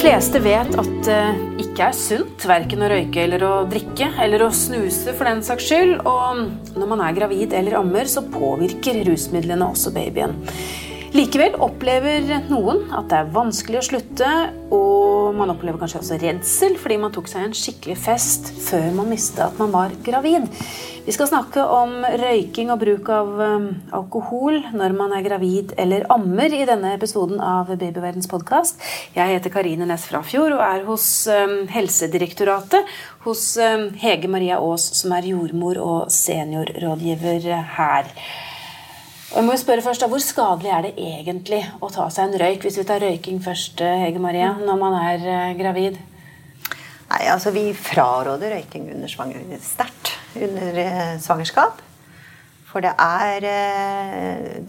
fleste vet at det ikke er sunt verken å røyke eller å drikke, eller å snuse for den saks skyld. Og når man er gravid eller ammer, så påvirker rusmidlene også babyen. Likevel opplever noen at det er vanskelig å slutte, og man opplever kanskje også redsel fordi man tok seg en skikkelig fest før man mistet at man var gravid. Vi skal snakke om røyking og bruk av um, alkohol når man er gravid eller ammer i denne episoden av Babyverdens podkast. Jeg heter Karine Næss Frafjord og er hos um, Helsedirektoratet hos um, Hege Maria Aas, som er jordmor og seniorrådgiver her. Og jeg må jo spørre først, da, Hvor skadelig er det egentlig å ta seg en røyk, hvis vi tar røyking først, Hege Maria, når man er uh, gravid? Nei, altså Vi fraråder røyking under sterkt under uh, svangerskap. For det er,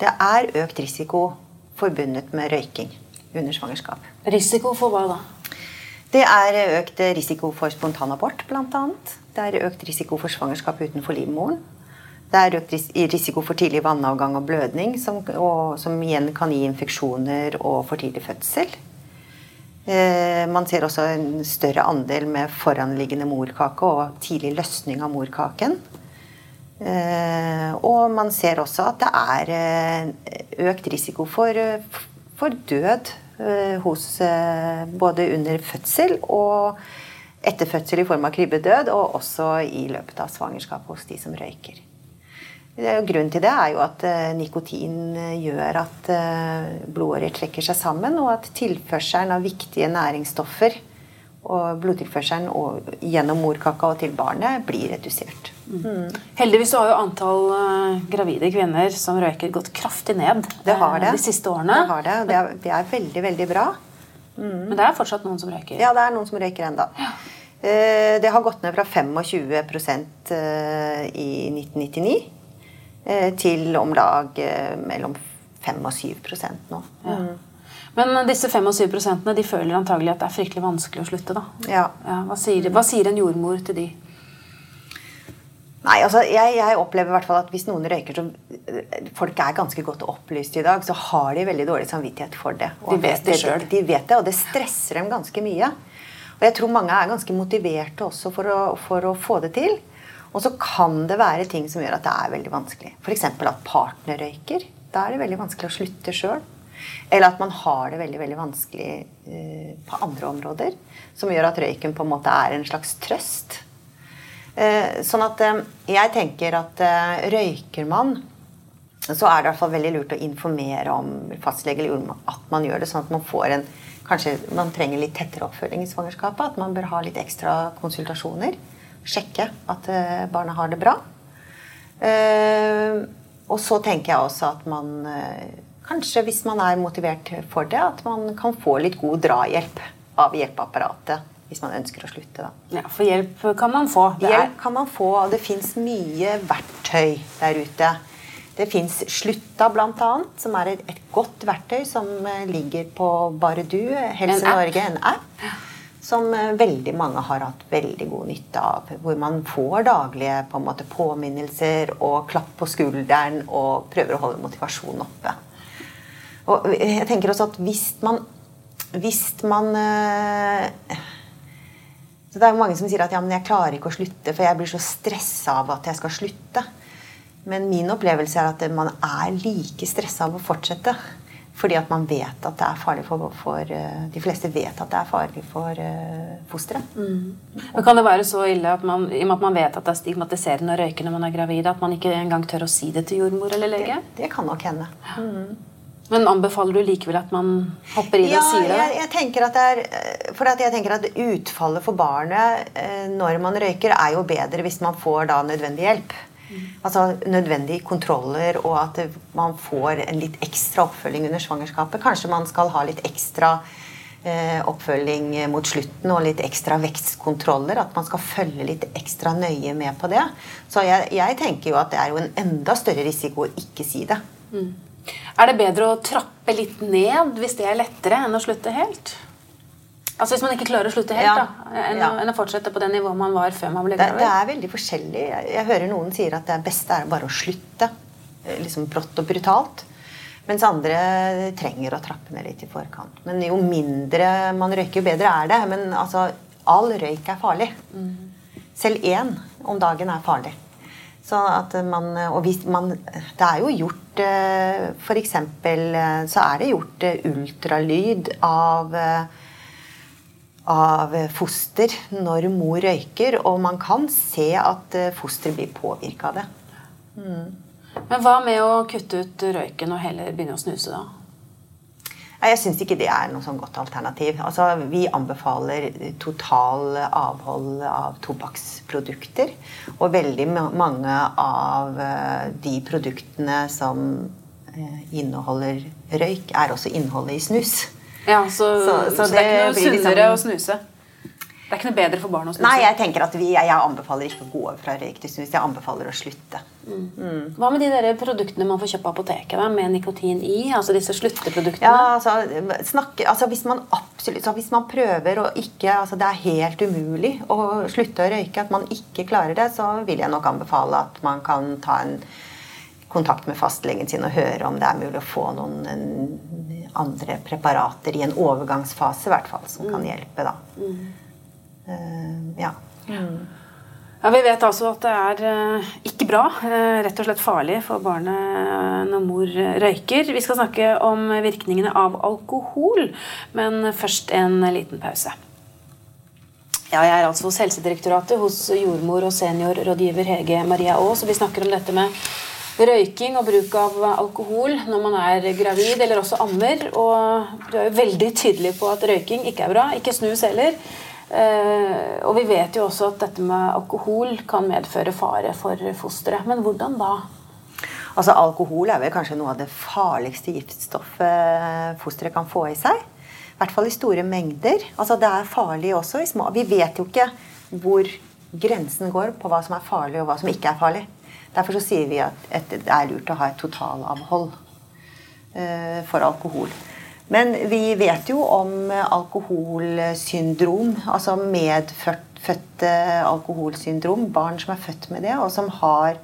det er økt risiko forbundet med røyking under svangerskap. Risiko for hva da? Det er økt risiko for spontanabort, bl.a. Det er økt risiko for svangerskap utenfor livmoren. Det er økt risiko for tidlig vannavgang og blødning, som, og, som igjen kan gi infeksjoner og for tidlig fødsel. Eh, man ser også en større andel med foranliggende morkake og tidlig løsning av morkaken. Eh, og man ser også at det er eh, økt risiko for, for død eh, hos eh, både under fødsel og etter fødsel i form av krybbedød, og også i løpet av svangerskapet hos de som røyker. Grunnen til det er jo at eh, nikotin eh, gjør at eh, blodårer trekker seg sammen, og at tilførselen av viktige næringsstoffer og blodtilførselen gjennom morkaka og til barnet blir redusert. Mm. Heldigvis har jo antall gravide kvinner som røyker, gått kraftig ned det har det. de siste årene. Det har det, og det er, det er veldig, veldig bra. Mm. Men det er fortsatt noen som røyker? Ja, det er noen som røyker ennå. Ja. Det har gått ned fra 25% i 1999 Eh, til om lag eh, mellom 5 og 7 nå. Ja. Mm. Men disse 5 og 7 de føler antagelig at det er fryktelig vanskelig å slutte. da. Ja. Ja, hva, sier, hva, sier, en jordmor til de? Nei, altså, jeg, jeg, opplever i hvert fall at hvis noen røyker som Folk er ganske godt opplyst i dag, så har de veldig dårlig samvittighet for det. De vet det sjøl. De vet det, og det stresser dem ganske mye. Og jeg tror mange er ganske motiverte også for å, for å få det til. Og så kan det være ting som gjør at det er veldig vanskelig. F.eks. at partner røyker. Da er det veldig vanskelig å slutte sjøl. Eller at man har det veldig veldig vanskelig uh, på andre områder. Som gjør at røyken på en måte er en slags trøst. Uh, sånn at uh, jeg tenker at røyker man, så er det i hvert fall veldig lurt å informere om fastlege eller at man gjør det. Sånn at man får en Kanskje man trenger litt tettere oppfølging i svangerskapet. At man bør ha litt ekstra konsultasjoner sjekke at barna har det bra. Eh, og så tenker jeg også at man eh, kanskje, hvis man er motivert for det, at man kan få litt god drahjelp av hjelpeapparatet hvis man ønsker å slutte. Da. Ja, For hjelp kan man få? Det hjelp kan man få, og det fins mye verktøy der ute. Det fins Slutta, bl.a., som er et, godt verktøy som ligger på Bare du, Helse Norge, en app som eh, veldig mange har hatt veldig god nytte av. Hvor man får daglige på måte, påminnelser og klapp på skulderen og prøver å holde motivasjonen oppe. Og jeg tenker også at hvis man Hvis man øh, så Det er mange som sier at ja, men jeg klarer ikke å slutte, for jeg blir så stressa av at jeg skal slutte. Men min opplevelse er at man er like stressa av å fortsette. Fordi at man vet at det er farlig for, for eh, De fleste vet at det er farlig for uh, fosteret. Mm. Men Kan det være så ille at man, i og med at man vet at det er stigmatiserende å røyke når man er gravid, at man ikke engang tør å si det til jordmor eller lege? Det, det kan nok hende. Mm. Men anbefaler du likevel at man hopper i det ja, og sier det? Jeg, jeg tenker at det er, eh, for jeg tenker at utfallet for barnet når man røyker, er jo bedre hvis man får da nødvendig hjelp. Altså nødvendige kontroller, og at man får en litt ekstra oppfølging under svangerskapet. Kanskje man skal ha litt ekstra eh, oppfølging mot slutten og litt ekstra vekstkontroller. At man skal følge litt ekstra nøye med på det. Så jeg, jeg tenker jo at det er jo en enda større risiko å ikke si det. Mm. Er det bedre å trappe litt ned hvis det er lettere enn å slutte helt? Altså Hvis man ikke klarer å slutte helt, ja. da, enn, ja. å, enn, å, fortsette på det nivået man var før man ble gravid? Det, det, er veldig forskjellig. Jeg, hører noen sier at det beste er bare å slutte. Eh, liksom brått og brutalt. Mens andre trenger å trappe ned litt i forkant. Men jo mindre man røyker, jo bedre er det. Men altså, all røyk er farlig. Selv én om dagen er farlig. Så at man, og hvis man, det er jo gjort F.eks. så er det gjort ultralyd av av foster når mor røyker, og man kan se at fosteret blir påvirka av det. Mm. Men hva med å kutte ut røyken og heller begynne å snuse, da? Jeg syns ikke det er noe sånn godt alternativ. Altså, vi anbefaler total avhold av tobakksprodukter. Og veldig mange av eh, de produktene som eh, inneholder røyk, er også innholdet i snus. Ja, Så, så, så, så det, det, er ikke noe sunnere liksom, å snuse? Det er ikke noe bedre for barn å snuse? Nei, jeg tenker at vi, jeg anbefaler ikke å gå over fra røyk til snus. Jeg anbefaler å slutte. Mm. Mm. Hva med de der produktene man får kjøpe på apoteket da, med nikotin i? Altså disse slutteproduktene? Ja, altså, snakke, altså hvis, man absolutt, så hvis man prøver å ikke altså Det er helt umulig å slutte å røyke, at man ikke klarer det, så vil jeg nok anbefale at man kan ta en kontakt med fastlegen sin og høre om det er mulig å få noen andre preparater i en overgangsfase, i hvert fall, som mm. kan hjelpe. da. Mm. Uh, ja. Mm. Ja, Vi vet altså at det er eh, ikke bra, eh, rett og slett farlig for barnet når mor røyker. Vi skal snakke om virkningene av alkohol, men først en liten pause. Ja, jeg er altså hos Helsedirektoratet hos jordmor og seniorrådgiver Hege Maria Aas. Og vi snakker om dette med røyking og bruk av alkohol når man er gravid eller også ammer. Og du er jo veldig tydelig på at røyking ikke er bra. Ikke snus heller. Eh, og vi vet jo også at dette med alkohol kan medføre fare for fosteret. Men hvordan da? Altså Alkohol er vel kanskje noe av det farligste giftstoffet fosteret kan få i seg. I hvert fall i store mengder. Altså Det er farlig også i små Vi vet jo ikke hvor grensen går på hva som er farlig og hva som ikke er farlig. Derfor så sier vi at det er lurt å ha et totalavhold eh, for alkohol. Men vi vet jo om alkoholsyndrom, altså medfødte alkoholsyndrom. Barn som er født med det, og som har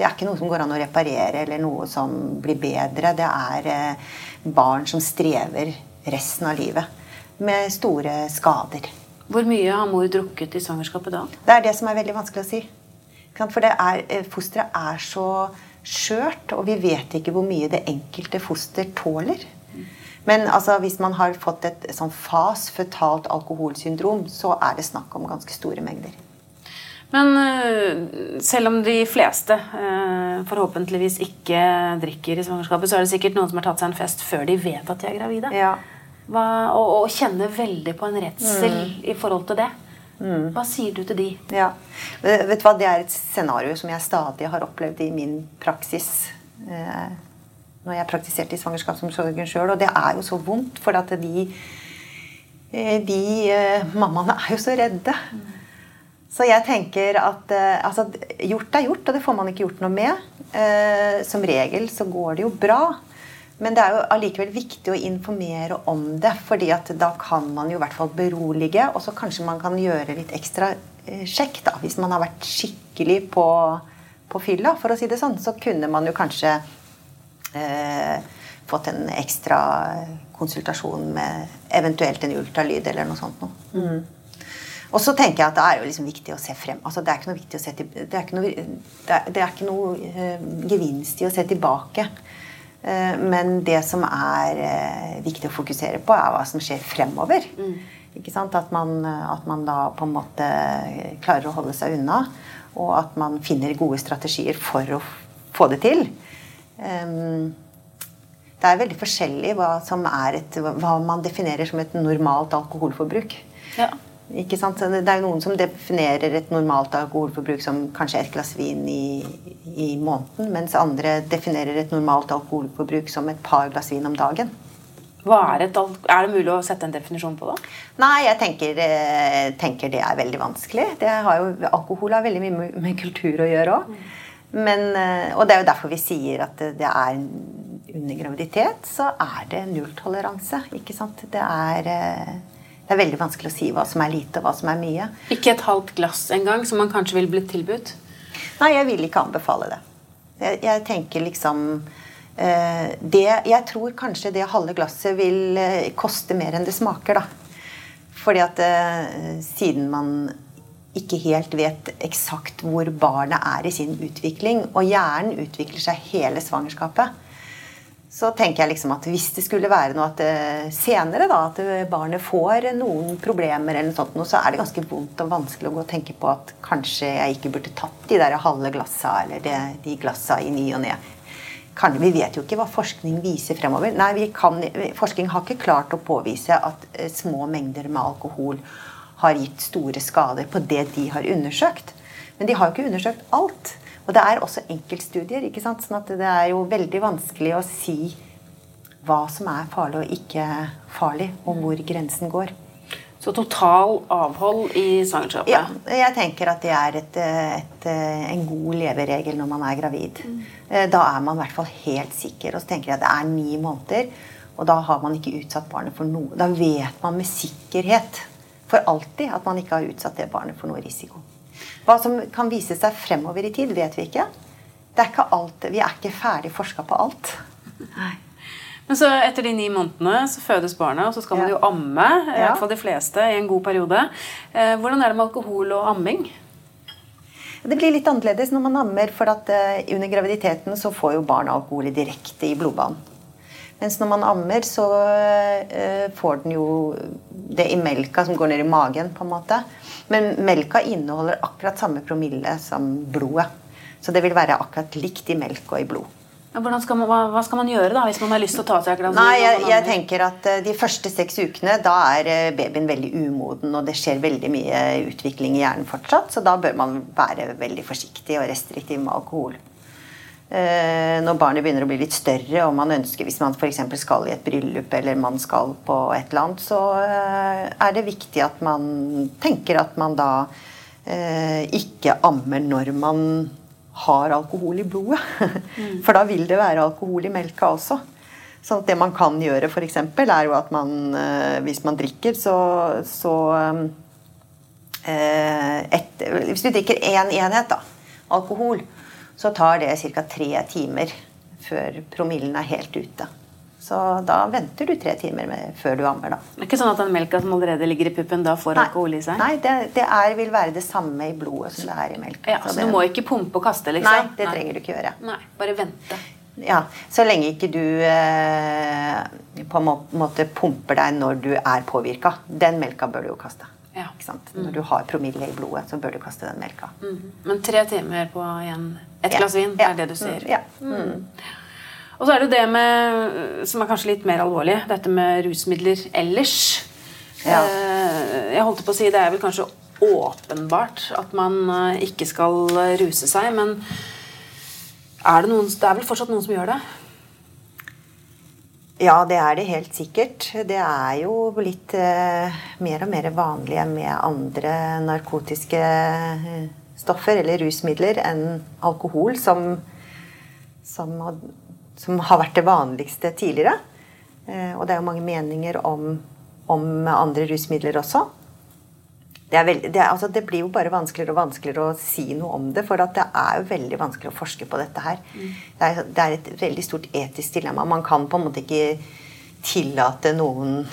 Det er ikke noe som går an å reparere, eller noe som blir bedre. Det er eh, barn som strever resten av livet med store skader. Hvor mye har mor drukket i svangerskapet da? Det er det som er veldig vanskelig å si. For er, eh, fosteret er så skjørt, og vi vet ikke hvor mye det enkelte foster tåler. Men altså, hvis man har fått et sånn fas føtalt alkoholsyndrom, så er det snakk om ganske store mengder. Men uh, selv om de fleste uh, forhåpentligvis ikke drikker i svangerskapet, så er det sikkert noen som har tatt seg en fest før de vet at de er gravide. Ja. Hva, og, og, kjenner veldig på en redsel mm. i forhold til det. Mm. Hva sier du til de? Ja, vet du hva, Det er et scenario som jeg stadig har opplevd i min praksis. Eh, når jeg praktiserte i svangerskapsomsorgen sjøl. Og det er jo så vondt, for at de, eh, de eh, mammaene er jo så redde. Så jeg tenker at eh, altså, gjort er gjort, og det får man ikke gjort noe med. Som regel så går det jo bra. Men det er jo allikevel viktig å informere om det. fordi at da kan man jo i hvert fall berolige, og så kanskje man kan gjøre litt ekstra sjekk. da, Hvis man har vært skikkelig på, på fylla, for å si det sånn, så kunne man jo kanskje eh, fått en ekstra konsultasjon med eventuelt en ultralyd eller noe sånt noe. Mm. Og så tenker jeg at det er jo liksom viktig å se frem. Altså, det er ikke noe, viktig å se til, det er ikke noe, det er, det er ikke noe eh, gevinst i å se tilbake. Uh, men det som er uh, viktig å fokusere på, er hva som skjer fremover. Mm. Ikke sant? At man, at man da på en måte klarer å holde seg unna. Og at man finner gode strategier for å få det til. Det er veldig forskjellig hva, et, hva man definerer som et normalt alkoholforbruk. Ja. Ikke sant? Det er noen som definerer et normalt alkoholforbruk som kanskje et glass vin i, i, måneden, mens andre definerer et normalt alkoholforbruk som et par glass vin om dagen. Er, et, er, det mulig å sette en definisjon på det? Nei, jeg tenker, eh, tenker det er veldig vanskelig. Har jo, alkohol har veldig mye med kultur å gjøre òg. Men, eh, og det er jo derfor vi sier at det er under graviditet så er det nulltoleranse. ikke sant? Det er, eh, det er veldig vanskelig å si hva som er lite og hva som er mye. Ikke et halvt glass engang, som man kanskje ville blitt tilbudt? Nei, jeg vil ikke anbefale det. Jeg, jeg tenker liksom Eh, det, jeg tror kanskje det halve glasset vil eh, koste mer enn det smaker, da. Fordi at eh, siden man ikke helt vet eksakt hvor barnet er i sin utvikling, og hjernen utvikler seg hele svangerskapet, så tenker jeg liksom at hvis det skulle være noe at senere da, at barnet får noen problemer, eller noe sånt, så er det ganske vondt og vanskelig å gå og tenke på at kanskje jeg ikke burde tatt de der halve glassa eller de, de glassa i ny og ne. Vi vet jo ikke hva forskning viser fremover. Nei, kan, Forskning har ikke klart å påvise at eh, små mengder med alkohol har gitt store skader på det de har undersøkt. Men de har jo ikke undersøkt alt. Og det er også enkeltstudier. ikke sant? Sånn at det er jo veldig vanskelig å si hva som er farlig og ikke farlig, og hvor grensen går. Så total avhold i svangerskapet? Ja, jeg tenker at det er et, et, en god leveregel når man er gravid. Mm. Da er man i hvert fall helt sikker. Og så tenker jeg at det er ni måneder, og da har man ikke utsatt barnet for noe. Da vet man med sikkerhet for alltid at man ikke har utsatt det barnet for noe risiko. Hva som kan vise seg fremover i tid, vet vi ikke. Det er ikke alt, vi er ikke ferdig forska på alt. Nei. Men så etter de ni månedene så fødes barnet, og så skal man jo amme. I hvert fall de fleste i en god periode. Eh, hvordan er det med alkohol og amming? Det blir litt annerledes når man ammer, for at eh, under graviditeten så får jo barn alkohol direkte i blodbanen. Mens når man ammer, så eh, får den jo det i melka som går ned i magen. på en måte. Men melka inneholder akkurat samme promille som blodet. Så det vil være akkurat likt i melk og i blod. Skal man, hva, hva, skal man gjøre da, hvis man har lyst til å ta seg glass Nei, jeg, jeg, tenker at uh, De første seks ukene da er uh, babyen veldig umoden, og det skjer veldig mye utvikling i hjernen fortsatt. Så da bør man være veldig forsiktig og restriktiv med alkohol. Uh, når barnet begynner å bli litt større, og man ønsker hvis man f.eks. skal i et bryllup eller man skal på et eller annet, så er det viktig at man tenker at man da ikke ammer når man har alkohol i blodet. Mm. For da vil det være alkohol i melka også. Så det man kan gjøre, f.eks., er jo at man eh, hvis man drikker, så, så eh, et, Hvis vi drikker én enhet da, alkohol, så tar det ca. tre timer før promillen er helt ute. Så da venter du tre timer med, før du ammer. da. Det er ikke sånn at den melka som allerede ligger i puppen, da får Nei. alkohol i seg? Nei, det, det er, vil være det samme i blodet som det er i melka. Ja, så, så du må ikke pumpe og kaste? liksom? Nei, det Nei. trenger du ikke gjøre. Nei, Bare vente. Ja, Så lenge ikke du eh, på en måte pumper deg når du er påvirka. Den melka bør du jo kaste. Ja. Mm. Når du har promille i blodet, så bør du kaste den melka. Mm. Men tre timer på igjen et glass vin, ja. er det du sier? Ja. Mm. Og så er det jo det med, som er kanskje litt mer alvorlig, dette med rusmidler ellers. Ja. Eh, jeg holdt på å si Det er vel kanskje åpenbart at man eh, ikke skal ruse seg, men er det, noen, det er vel fortsatt noen som gjør det? Ja, det er det helt sikkert. Det er jo blitt eh, mer og mer vanlige med andre narkotiske eh, stoffer eller rusmidler enn alkohol, som, som som har vært det vanligste tidligere. Eh, og det er jo mange meninger om, om andre rusmidler også. Det, veld, det, altså det, blir jo bare vanskeligere og vanskeligere å si noe om det. For det er jo veldig vanskelig å forske på dette her. Mm. Det, er, det, er, et veldig stort etisk dilemma. Man kan på en måte ikke tillate noen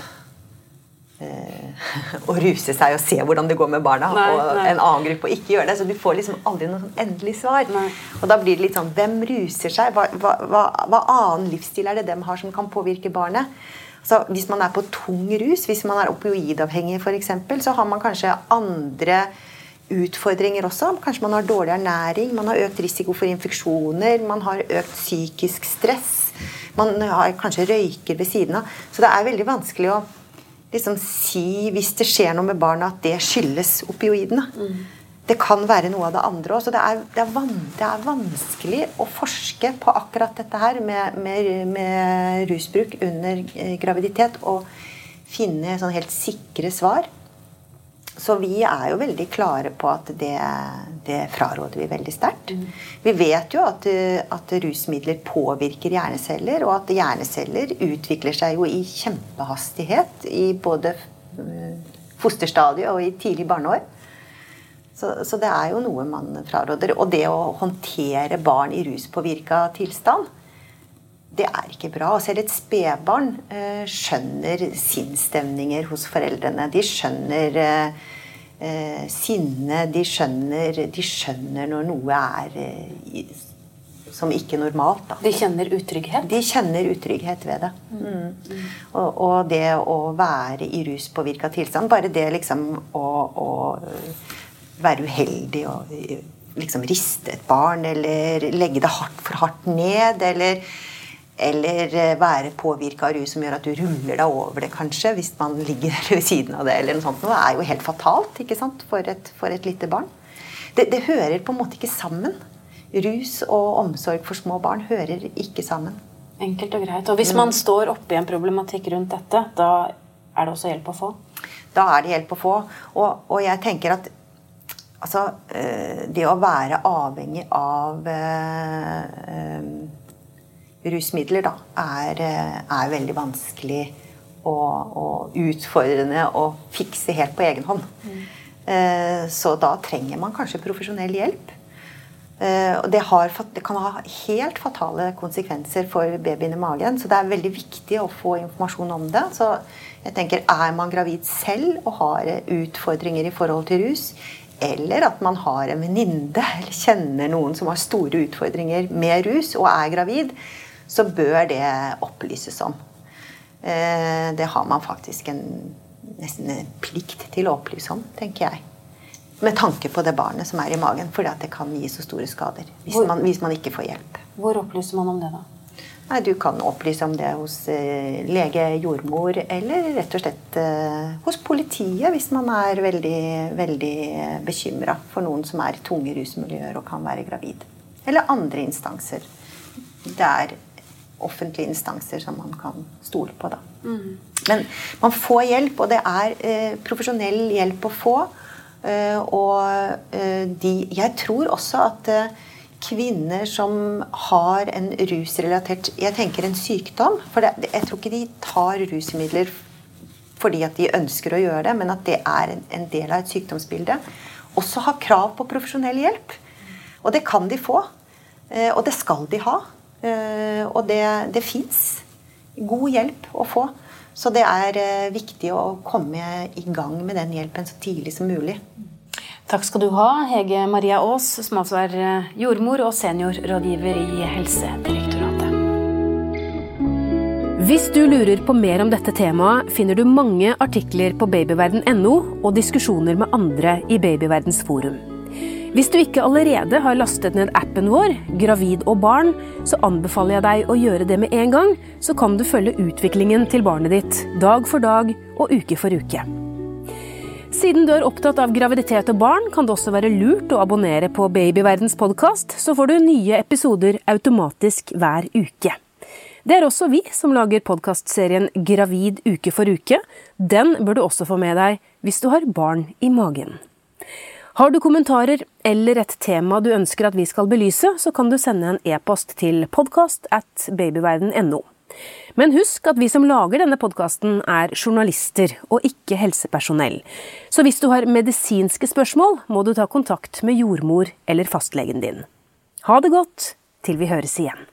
eh, å ruse seg og se hvordan det går med barna, nei, og nei. en annen gruppe og ikke gjøre det. Så du får liksom aldri noe sånn endelig svar. Nei. Og da blir det litt sånn Hvem ruser seg? Hva, hva, hva, hva, annen livsstil er det dem har som kan påvirke barnet? Så Hvis man er på tung rus, hvis man er opioidavhengig f.eks., så har man kanskje andre utfordringer også. Kanskje man har dårlig ernæring, man har økt risiko for infeksjoner, man har økt psykisk stress. Man har kanskje røyker ved siden av. Så det er veldig vanskelig å liksom si, hvis det skjer noe med barna, at det skyldes opioidene. Mm. Det kan være noe av det andre òg. Så det er, det, er van, det er, vanskelig å forske på akkurat dette her med, med, med rusbruk under eh, graviditet og finne sånn helt sikre svar. Så vi er jo veldig klare på at det, det fraråder vi veldig sterkt. Mm. Vi vet jo at, at, rusmidler påvirker hjerneceller, og at hjerneceller utvikler seg jo i kjempehastighet i både eh, fosterstadiet og i tidlig barneår. Så, så, det er jo noe man fraråder. Og det å håndtere barn i ruspåvirka tilstand, det er ikke bra. Og selv et spedbarn eh, skjønner sinnsstemninger hos foreldrene. De skjønner eh, eh, sinne. De skjønner, de skjønner når noe er eh, som ikke normalt. Da. De kjenner utrygghet? De kjenner utrygghet ved det. Mm. Og, og, det å være i ruspåvirka tilstand, bare det liksom å, å være uheldig og liksom riste et barn, eller legge det hardt for hardt ned, eller eller eh, være påvirka av rus som gjør at du ruller deg over det, kanskje, hvis man ligger ved siden av det. eller noe sånt. Det er jo helt fatalt ikke sant, for et, for et lite barn. Det, det, hører på en måte ikke sammen. Rus og omsorg for små barn hører ikke sammen. Enkelt og greit. Og hvis man mm. står oppi en problematikk rundt dette, da er det også hjelp å få? Da er det hjelp å få. Og, og jeg tenker at altså, eh, det å være avhengig av eh, rusmidler da, er, eh, er veldig vanskelig og, og, utfordrende å fikse helt på egen hånd. Mm. Så da trenger man kanskje profesjonell hjelp. Og det, har, det, kan ha helt fatale konsekvenser for babyen i magen. Så det er veldig viktig å få informasjon om det. Så jeg tenker, Er man gravid selv og har utfordringer i forhold til rus, eller at man har en venninne eller kjenner noen som har store utfordringer med rus og er gravid, så bør det opplyses om. Eh, det har man faktisk en nesten en plikt til å opplyse om, tenker jeg. Med tanke på det barnet som er i magen, fordi det kan gi så store skader hvis man, hvis man ikke får hjelp. Hvor opplyser man om det, da? Nei, Du kan opplyse om det hos eh, lege, jordmor eller rett og slett eh, hos politiet hvis man er veldig, veldig bekymra for noen som er i tunge rusmiljøer og kan være gravid. Eller andre instanser. Det er offentlige instanser som man kan stole på. Da. Mm. Men man får hjelp, og det er eh, profesjonell hjelp å få. Eh, og eh, de Jeg tror også at eh, kvinner som har en rusrelatert Jeg tenker en sykdom. For det, jeg tror ikke de tar rusmidler fordi at de ønsker å gjøre det, men at det er en, en del av et sykdomsbilde. Også har krav på profesjonell hjelp. Og det kan de få. Eh, og det skal de ha. Eh, og det, det fins god hjelp å få. Så det er eh, viktig å komme i gang med den hjelpen så tidlig som mulig. Takk skal du ha, Hege Maria Aas, som altså er eh, jordmor og seniorrådgiver i Helsedirektoratet. Hvis du lurer på mer om dette temaet, finner du mange artikler på babyverden.no og diskusjoner med andre i Babyverdens forum. Hvis du ikke allerede har lastet ned appen vår, Gravid og barn, så anbefaler jeg deg å gjøre det med en gang, så kan du følge utviklingen til barnet ditt dag for dag og uke for uke. Siden du er opptatt av graviditet og barn, kan det også være lurt å abonnere på Babyverdens podkast, så får du nye episoder automatisk hver uke. Det er også vi som lager podkastserien Gravid uke for uke. Den bør du også få med deg hvis du har barn i magen. Har du kommentarer eller et tema du ønsker at vi skal belyse, så kan du sende en e-post til podkast at babyverden.no. Men husk at vi som lager denne podkasten er journalister og ikke helsepersonell. Så hvis du har medisinske spørsmål, må du ta kontakt med jordmor eller fastlegen din. Ha det godt til vi høres igjen.